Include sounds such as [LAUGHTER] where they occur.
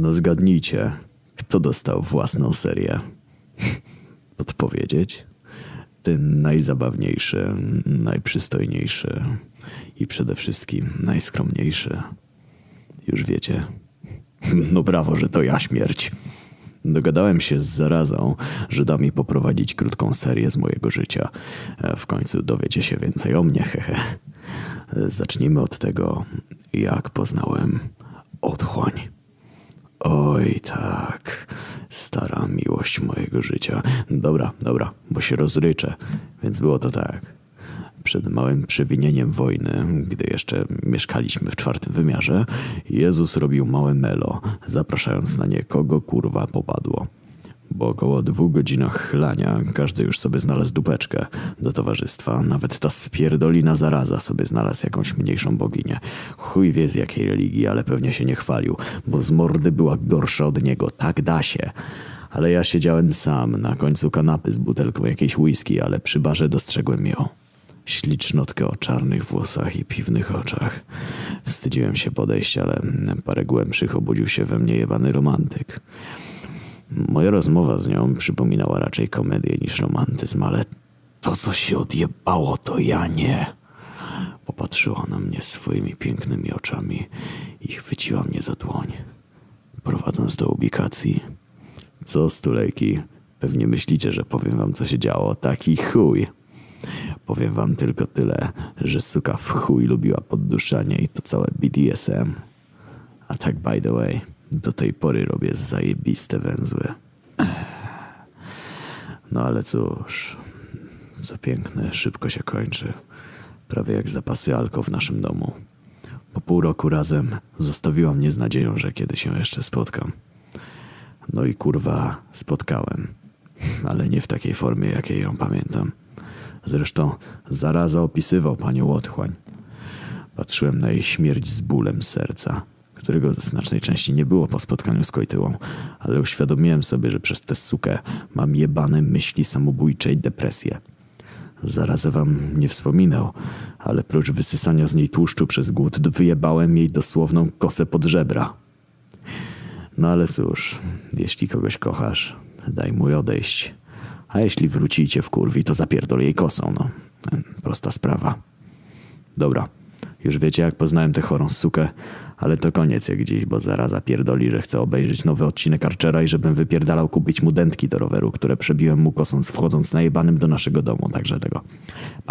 No zgadnijcie, kto dostał własną serię? [LAUGHS] Podpowiedzieć? Ten najzabawniejszy, najprzystojniejszy i przede wszystkim najskromniejszy. Już wiecie. [LAUGHS] No brawo, że to ja śmierć. Dogadałem się z zarazą, że da mi poprowadzić krótką serię z mojego życia. E, W końcu dowiecie się więcej o mnie, hehe. E, Zacznijmy od tego, jak poznałem otchłań. Oj, tak, stara miłość mojego życia. Dobra, dobra, bo się rozryczę. Więc było to tak. Przed małym przewinieniem wojny, gdy jeszcze mieszkaliśmy w czwartym wymiarze, Jezus robił małe melo, zapraszając na nie kogo kurwa popadło. Po około dwóch godzinach chlania każdy już sobie znalazł dupeczkę do towarzystwa. Nawet ta spierdolina zaraza sobie znalazł jakąś mniejszą boginię. Chuj wie z jakiej religii, ale pewnie się nie chwalił, bo z mordy była gorsza od niego. Tak da się. Ale ja siedziałem sam na końcu kanapy z butelką jakiejś whisky, ale przy barze dostrzegłem ją. Ślicznotkę o czarnych włosach i piwnych oczach. Wstydziłem się podejść, ale parę głębszych obudził się we mnie jebany romantyk. Moja rozmowa z nią przypominała raczej komedię niż romantyzm, ale to, co się odjebało, to ja nie. Popatrzyła na mnie swoimi pięknymi oczami i chwyciła mnie za dłoń, prowadząc do ubikacji. Co, stulejki? Pewnie myślicie, że powiem wam, co się działo. Taki chuj. Powiem wam tylko tyle, że suka w chuj lubiła podduszanie i to całe BDSM. A tak by the way, do tej pory robię zajebiste węzły. No ale cóż, co piękne, szybko się kończy. Prawie jak zapasy alko w naszym domu. Po pół roku razem zostawiła mnie z nadzieją, że kiedy się jeszcze spotkam. No i kurwa, spotkałem. Ale nie w takiej formie, jakiej ją pamiętam. Zresztą zaraza opisywał panią otchłań. Patrzyłem na jej śmierć z bólem serca, którego znacznej części nie było po spotkaniu z Kojtyłą, ale uświadomiłem sobie, że przez tę sukę mam jebane myśli samobójcze i depresję. Zarazę wam nie wspominał, ale prócz wysysania z niej tłuszczu przez głód, wyjebałem jej dosłowną kosę pod żebra. No ale cóż, jeśli kogoś kochasz, daj mu odejść. A jeśli wrócicie w kurwi, to zapierdol jej kosą, no. Prosta sprawa. Dobra, już wiecie jak poznałem tę chorą sukę, ale to koniec jak dziś, bo zaraz zapierdoli, że chce obejrzeć nowy odcinek Archera i żebym wypierdalał kupić mu dętki do roweru, które przebiłem mu kosąc wchodząc najebanym do naszego domu, także tego. Pa.